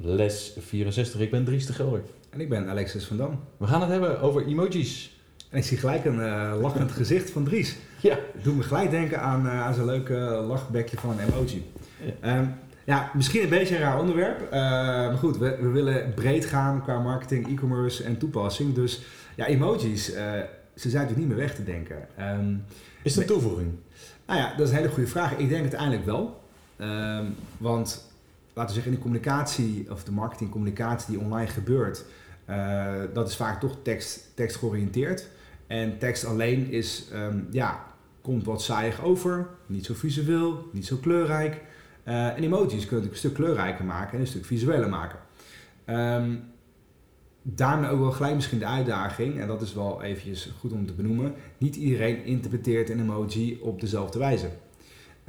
Les 64, ik ben Dries de Gelder. En ik ben Alexis van Dam. We gaan het hebben over emojis. En ik zie gelijk een uh, lachend gezicht van Dries. Ja. Doe me gelijk denken aan, uh, aan zo'n leuke lachbekje van een emoji. Ja. Um, ja, misschien een beetje een raar onderwerp. Uh, maar goed, we, we, willen breed gaan qua marketing, e-commerce en toepassing. Dus ja, emojis, ze zijn natuurlijk niet meer weg te denken. Um, is het een toevoeging? Nou ja, dat is een hele goede vraag. Ik denk uiteindelijk wel. Um, want laten we zeggen, in de communicatie of de marketingcommunicatie die online gebeurt, uh, dat is vaak toch tekst, tekst georiënteerd. En tekst alleen is, um, ja, komt wat saaiig over, niet zo visueel, niet zo kleurrijk. Uh, en emojis kunnen natuurlijk een stuk kleurrijker maken en een stuk visueler maken. Um, daarmee ook wel gelijk misschien de uitdaging, en dat is wel eventjes goed om te benoemen, niet iedereen interpreteert een emoji op dezelfde wijze.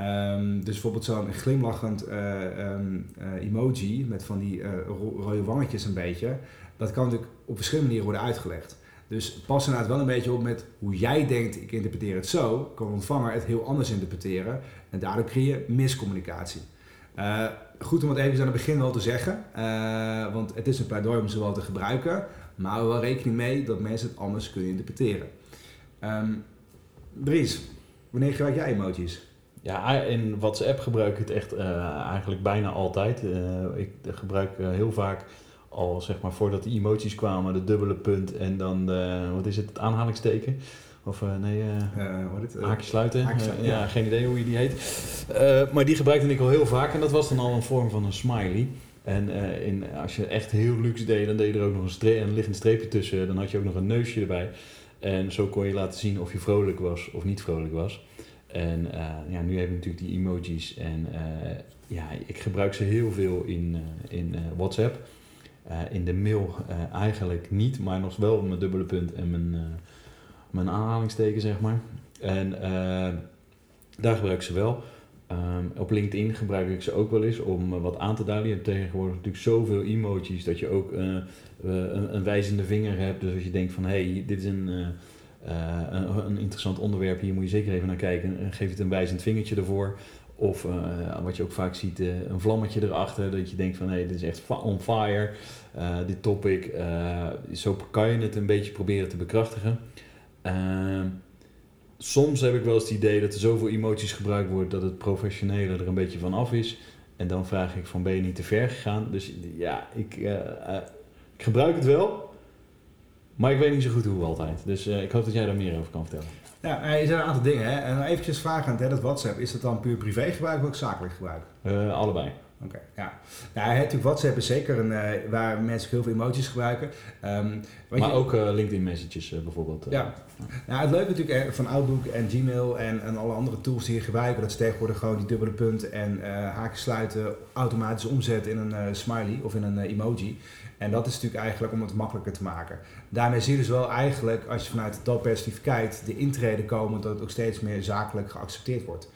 Um, dus bijvoorbeeld zo'n glimlachend uh, um, uh, emoji met van die uh, rode wangetjes een beetje, dat kan natuurlijk op verschillende manieren worden uitgelegd. Dus pas inderdaad wel een beetje op met hoe jij denkt, ik interpreteer het zo, kan ontvanger het heel anders interpreteren en daardoor creëer je miscommunicatie. goed om het even aan het begin wel te zeggen, want het is een pleidooi om ze wel te gebruiken, maar wel rekening mee dat mensen het anders kunnen interpreteren. Um, Dries, wanneer gebruik jij emojis? Ja, in WhatsApp gebruik ik het echt uh, eigenlijk bijna altijd. Uh, ik gebruik uh, heel vaak al zeg maar voordat de emoties kwamen, de dubbele punt en dan de, wat is het, het aanhalingsteken. Of nee, haakje sluiten. Haakje sluiten ja, geen idee hoe je die heet. maar die gebruikte ik al heel vaak en dat was dan al een vorm van een smiley. En in, als je echt heel luxe deed, dan deed je er ook nog een, streep, een liggend streepje tussen. Dan had je ook nog een neusje erbij. En zo kon je laten zien of je vrolijk was of niet vrolijk was. En uh, ja, nu heb ik natuurlijk die emojis en uh, ja, ik gebruik ze heel veel in, uh, in WhatsApp. in de mail eigenlijk niet, maar nog wel mijn dubbele punt en mijn, mijn aanhalingsteken, zeg maar. En daar gebruik ik ze wel. Um, op LinkedIn gebruik ik ze ook wel eens om wat aan te duiden. Je hebt tegenwoordig natuurlijk zoveel emojis dat je ook een, een, wijzende vinger hebt. Dus als je denkt van hé, hey, dit is een een, een, interessant onderwerp, hier moet je zeker even naar kijken. Geef het een wijzend vingertje ervoor. Of uh, wat je ook vaak ziet, uh, een vlammetje erachter. Dat je denkt van hé, dit is echt on fire, dit topic. zo kan je het een beetje proberen te bekrachtigen. Ehm, soms heb ik wel eens het idee dat er zoveel emoties gebruikt wordt dat het professionele er een beetje van af is. En dan vraag ik van ben je niet te ver gegaan? Dus ja, ik, ik gebruik het wel. Maar ik weet niet zo goed hoe altijd. Dus uh, ik hoop dat jij daar meer over kan vertellen. Ja, er zijn een aantal dingen. Hè. En eventjes vragend, hè, dat WhatsApp, is dat dan puur privé gebruik of ook zakelijk gebruik? Uh, allebei. Oké, okay, ja. Nou, natuurlijk WhatsApp is zeker een, uh, waar mensen heel veel emoties gebruiken. Um, maar je, ook uh, LinkedIn messages uh, bijvoorbeeld. ja. Nou, het leuke natuurlijk van Outlook en Gmail en, en alle andere tools die je gebruiken, dat ze tegenwoordig gewoon die dubbele punt en haakjes sluiten automatisch omzetten in een smiley of in een emoji. En dat is natuurlijk eigenlijk om het makkelijker te maken. Daarmee zie je dus wel eigenlijk, als je vanuit dat perspectief kijkt, de intreden komen dat het ook steeds meer zakelijk geaccepteerd wordt.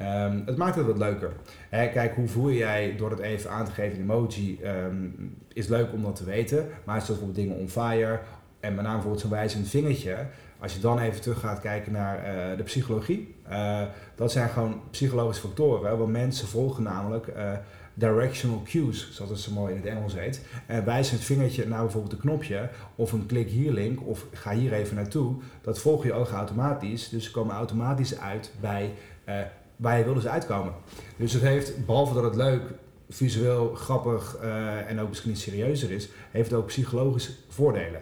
Um, het maakt het wat leuker. He, kijk, hoe voel jij door het even aan te geven in emoji, um, is leuk om dat te weten. Maar het bijvoorbeeld dingen on fire en met name bijvoorbeeld zo'n wijzend vingertje. Als je dan even terug gaat kijken naar uh, de psychologie, uh, dat zijn gewoon psychologische factoren. Want mensen volgen namelijk uh, directional cues, zoals het zo mooi in het Engels heet. En wijs het vingertje naar bijvoorbeeld een knopje of een klik hier link of ga hier even naartoe. Dat volg je ogen automatisch. Dus ze komen automatisch uit bij uh, waar je wil dus uitkomen. Dus het heeft, behalve dat het leuk, visueel, grappig uh, en ook misschien serieuzer is, heeft het ook psychologische voordelen.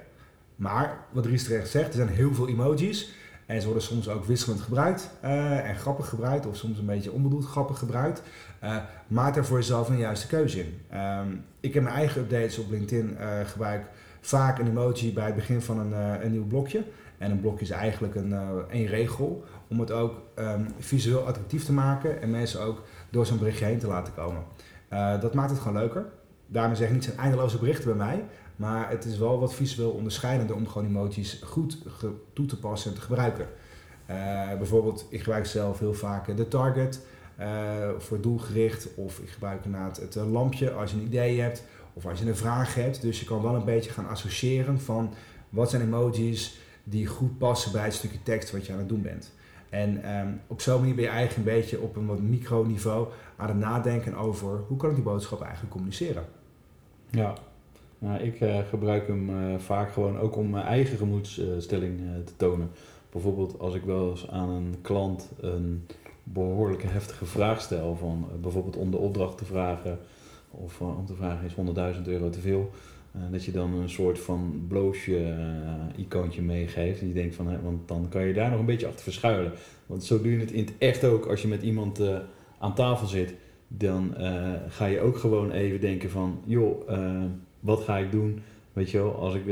Maar, wat Ries terecht zegt, er zijn heel veel emojis. En ze worden soms ook wisselend gebruikt uh, en grappig gebruikt, of soms een beetje onbedoeld grappig gebruikt. Uh, maak er voor jezelf een juiste keuze in. Um, ik heb mijn eigen updates op LinkedIn uh, gebruik vaak een emoji bij het begin van een, een nieuw blokje. En een blokje is eigenlijk een, een regel om het ook um, visueel attractief te maken en mensen ook door zo'n berichtje heen te laten komen. dat maakt het gewoon leuker. daarmee zeg ik niet zijn eindeloze berichten bij mij. Maar het is wel wat visueel onderscheidender om gewoon emojis goed toe te passen en te gebruiken. Uh, bijvoorbeeld, ik gebruik zelf heel vaak de target voor doelgericht. Of ik gebruik inderdaad het lampje als je een idee hebt. Of als je een vraag hebt. Dus je kan wel een beetje gaan associëren van wat zijn emojis die goed passen bij het stukje tekst wat je aan het doen bent. En um, op zo'n manier ben je eigenlijk een beetje op een wat microniveau aan het nadenken over hoe kan ik die boodschap eigenlijk communiceren. Ja, nou, ik uh, gebruik hem uh, vaak gewoon ook om mijn eigen gemoedsstelling uh, te tonen. Bijvoorbeeld als ik wel eens aan een klant een behoorlijke heftige vraag stel, van bijvoorbeeld om de opdracht te vragen of om te vragen is 100.000 euro te veel, dat je dan een soort van bloosje-icoontje meegeeft. En je denkt van, hè, want dan kan je daar nog een beetje achter verschuilen. Want zo doe je het in het echt ook als je met iemand aan tafel zit. Dan ga je ook gewoon even denken van, joh wat ga ik doen? Weet je wel, als ik,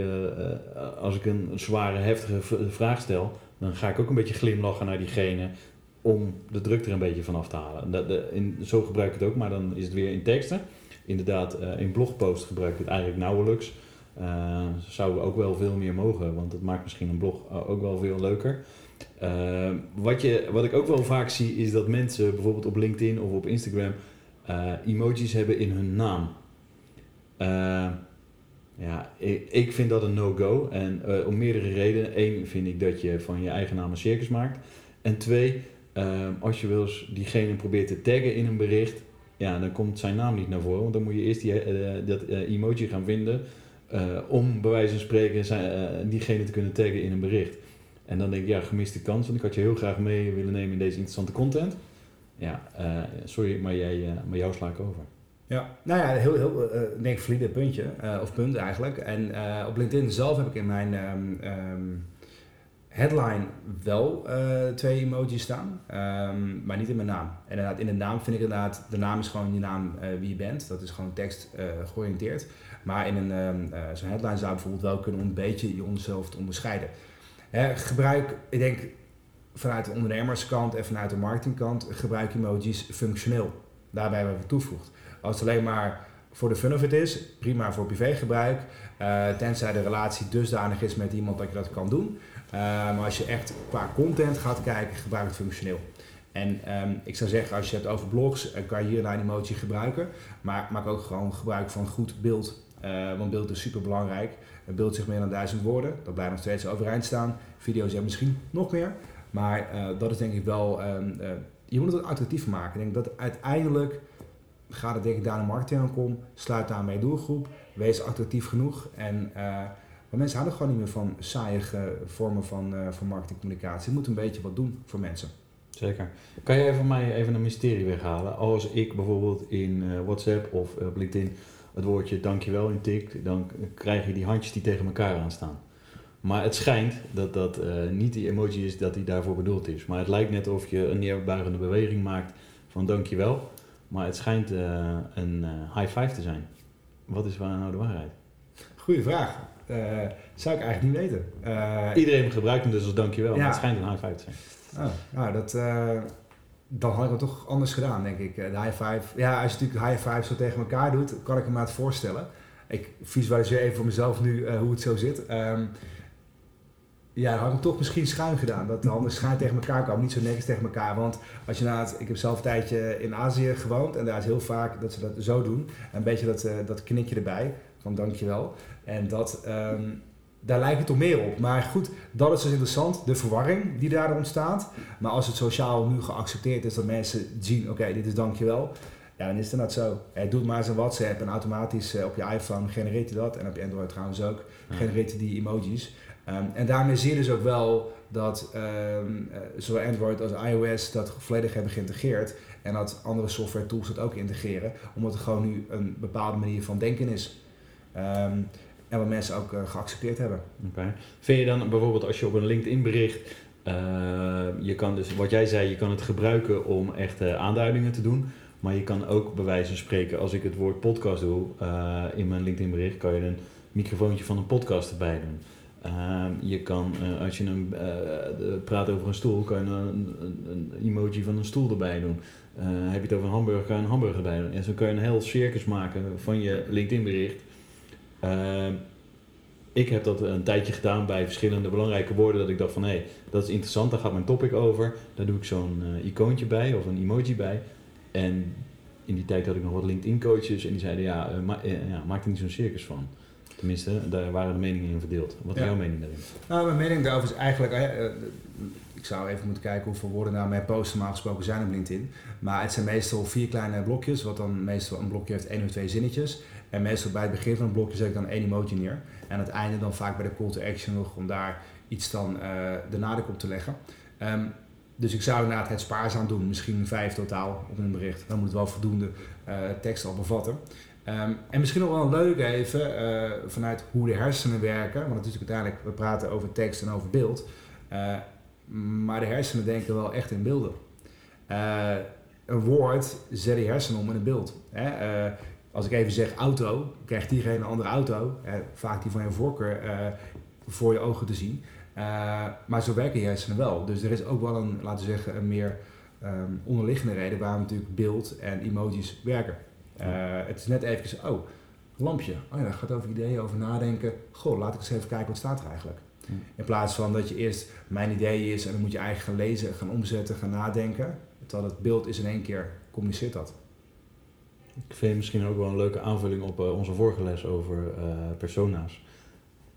als ik een zware, heftige vraag stel, dan ga ik ook een beetje glimlachen naar diegene om de druk er een beetje van af te halen. In, zo gebruik ik het ook, maar dan is het weer in teksten. Inderdaad, uh, in blogpost gebruik ik het eigenlijk nauwelijks. Uh, zou ook wel veel meer mogen, want het maakt misschien een blog ook wel veel leuker. Wat, je, wat ik ook wel vaak zie, is dat mensen bijvoorbeeld op LinkedIn of op Instagram emojis hebben in hun naam. Ja, ik, ik, vind dat een no-go. En om meerdere redenen. Eén, vind ik dat je van je eigen naam een circus maakt. En twee, als je wel diegene probeert te taggen in een bericht, ja, dan komt zijn naam niet naar voren. Want dan moet je eerst die, dat emoji gaan vinden om bij wijze van spreken zijn, diegene te kunnen taggen in een bericht. En dan denk ik, ja, gemiste kans, want ik had je heel graag mee willen nemen in deze interessante content. Ja, sorry, maar, jij, maar jou sla ik over. Ja, nou ja, heel, heel uh, denk valide puntje, uh, of punt eigenlijk. En uh, op LinkedIn zelf heb ik in mijn um, um, headline wel twee emojis staan, um, maar niet in mijn naam. En inderdaad, in de naam vind ik inderdaad, de naam is gewoon je naam wie je bent. Dat is gewoon tekst georiënteerd. Maar in een zo'n headline zou bijvoorbeeld wel kunnen om een beetje jezelf te onderscheiden. Hè, gebruik, ik denk vanuit de ondernemerskant en vanuit de marketingkant, gebruik emojis functioneel. Daarbij hebben we toevoegd. Als het alleen maar voor de fun of it is, prima voor privégebruik. Uh, tenzij de relatie dusdanig is met iemand dat je dat kan doen. Uh, maar als je echt qua content gaat kijken, gebruik het functioneel. En um, ik zou zeggen, als je het over blogs, uh, kan je hier een emoji gebruiken. Maar maak ook gewoon gebruik van goed beeld. want beeld is super belangrijk. Een beeld zegt meer dan duizend woorden. Dat blijft nog steeds overeind staan. Video's hebben misschien nog meer. Maar dat is denk ik wel. Um, je moet het attractief maken. Ik denk dat uiteindelijk ga er denk ik daar naar marketing aan kom, sluit daarmee doelgroep, wees attractief genoeg. En, maar mensen houden gewoon niet meer van saaie vormen van, uh, van marketingcommunicatie. Je moet een beetje wat doen voor mensen. Zeker. Kan je even mij even een mysterie weghalen? Als ik bijvoorbeeld in uh, WhatsApp of op LinkedIn het woordje dankjewel in tik, dan krijg je die handjes die tegen elkaar aanstaan. Maar het schijnt dat dat niet die emoji is dat die daarvoor bedoeld is. Maar het lijkt net of je een neerbuigende beweging maakt van dankjewel. Maar het schijnt uh, een high five te zijn. Wat is waar nou de waarheid? Goeie vraag. Uh, zou ik eigenlijk niet weten. Iedereen gebruikt hem dus als dankjewel. Ja. Het schijnt een high five te zijn. Oh, nou, dat, dan had ik het toch anders gedaan, denk ik. De high five. Ja, als je natuurlijk high five zo tegen elkaar doet, kan ik me maar het voorstellen. Ik visualiseer even voor mezelf nu hoe het zo zit. Um, ja, dan had ik hem toch misschien schuin gedaan. Dat de handen schuin tegen elkaar kwamen, niet zo netjes tegen elkaar. Want als je na het, ik heb zelf een tijdje in Azië gewoond en daar is heel vaak dat ze dat zo doen. Een beetje dat, uh, dat knikje erbij, van dankjewel. En dat, um, daar lijkt het toch meer op. Maar goed, dat is dus interessant, de verwarring die daar ontstaat. Maar als het sociaal nu geaccepteerd is dat mensen zien, oké, dit is dankjewel. Ja, dan is het net zo. Hey, doe het maar eens een WhatsApp en automatisch uh, op je iPhone genereert hij dat. En op je Android trouwens ook, genereert hij die emojis. Um, en daarmee zie je dus ook wel dat um, zowel Android als iOS dat volledig hebben geïntegreerd. En dat andere software tools dat ook integreren. Omdat er gewoon nu een bepaalde manier van denken is. Um, en wat mensen ook uh, geaccepteerd hebben. Okay. Vind je dan bijvoorbeeld als je op een LinkedIn bericht, uh, je kan dus, wat jij zei, je kan het gebruiken om echt aanduidingen te doen. Maar je kan ook bij wijze van spreken, als ik het woord podcast doe in mijn LinkedIn bericht, kan je een microfoontje van een podcast erbij doen. Ehm, je kan, eh, als je een, eh, praat over een stoel, kan je een, een, een emoji van een stoel erbij doen. Eh, heb je het over een hamburger, kan je een hamburger erbij doen. En zo kan je een heel circus maken van je LinkedIn bericht. Ehm, ik heb dat een tijdje gedaan bij verschillende belangrijke woorden. Dat ik dacht van hé, hey, dat is interessant, daar gaat mijn topic over. Daar doe ik zo'n icoontje bij of een emoji bij. En in die tijd had ik nog wat LinkedIn coaches en die zeiden ja, ja maak er niet zo'n circus van. Tenminste, daar waren de meningen in verdeeld. Wat is Ja. jouw mening daarin? Nou, mijn mening daarover is eigenlijk... eh, eh, ik zou even moeten kijken hoeveel woorden nou mijn normaal gesproken zijn op LinkedIn. Maar het zijn meestal vier kleine blokjes, wat dan meestal een blokje heeft één of twee zinnetjes. En meestal bij het begin van het blokje zet ik dan één emoji neer. En aan het einde dan vaak bij de call to action nog om daar iets dan eh, de nadruk op te leggen. Ehm, dus ik zou inderdaad het spaarzaam doen, misschien vijf totaal op een bericht. Dan moet het wel voldoende tekst al bevatten. Ehm, en misschien nog wel een leuk even eh, vanuit hoe de hersenen werken. Want natuurlijk uiteindelijk, we praten over tekst en over beeld. Eh, maar de hersenen denken wel echt in beelden. Eh, een woord zet die hersenen om in een beeld. Hè? Eh, als ik even zeg auto, krijgt diegene een andere auto. eh, vaak die van je voorkeur voor je ogen te zien. Maar zo werken je hersenen wel. Dus er is ook wel een, laten we zeggen, een meer ehm, onderliggende reden waarom natuurlijk beeld en emojis werken. Eh, het is net even, oh, lampje. Oh ja, dat gaat over ideeën, over nadenken. Goh, laat ik eens even kijken wat staat er eigenlijk. Ja. In plaats van dat je eerst mijn idee is en dan moet je eigenlijk gaan lezen, gaan omzetten, gaan nadenken. Terwijl het beeld is in één keer, communiceert dat. Ik vind misschien ook wel een leuke aanvulling op eh, onze vorige les over eh, persona's.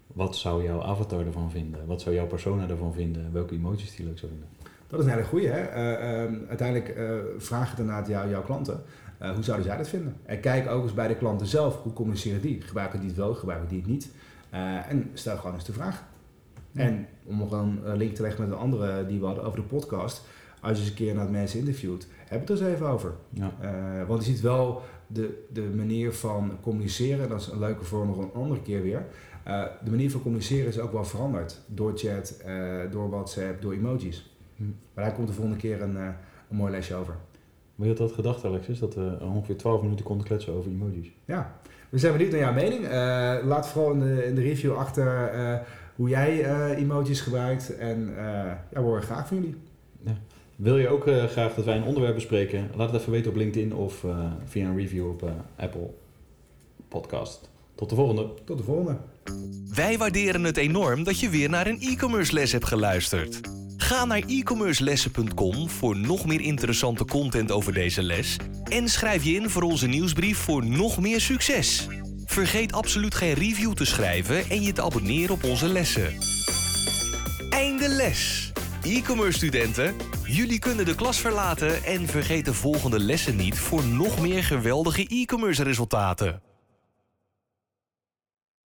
Wat zou jouw avatar ervan vinden? Wat zou jouw persona ervan vinden? Welke emoties die leuk zou vinden? Dat is een hele goeie. Hè? Eh, ehm, uiteindelijk vraag het jou, jouw klanten. Eh, hoe zouden zij dat vinden? En kijk ook eens bij de klanten zelf. Hoe communiceren die? Gebruiken die het wel? Gebruiken die het niet? Eh, en stel gewoon eens de vraag. En om nog een eh, link te leggen met een andere die we hadden over de podcast. Als je eens een keer naar mensen interviewt, heb het er eens even over. Ja. Want je ziet wel de, de manier van communiceren, dat is een leuke vorm nog een andere keer weer. De manier van communiceren is ook wel veranderd. Door chat, door WhatsApp, door emojis. Hm. Maar daar komt de volgende keer een, een mooi lesje over. Maar je had dat gedacht, Alexis, dat we ongeveer 12 minuten konden kletsen over emojis. Ja, we zijn benieuwd naar jouw mening. Eh, laat vooral in de, in de review achter eh, hoe jij eh, emojis gebruikt. En eh, ja, we horen graag van jullie. Wil je ook eh, graag dat wij een onderwerp bespreken? Laat het even weten op LinkedIn of eh, via een review op eh, Apple Podcast. Tot de volgende. Tot de volgende. Wij waarderen het enorm dat je weer naar een e-commerce les hebt geluisterd. Ga naar e-commercelessen.com voor nog meer interessante content over deze les en schrijf je in voor onze nieuwsbrief voor nog meer succes. Vergeet absoluut geen review te schrijven en je te abonneren op onze lessen. Einde les. E-commerce studenten, jullie kunnen de klas verlaten en vergeet de volgende lessen niet voor nog meer geweldige e-commerce resultaten.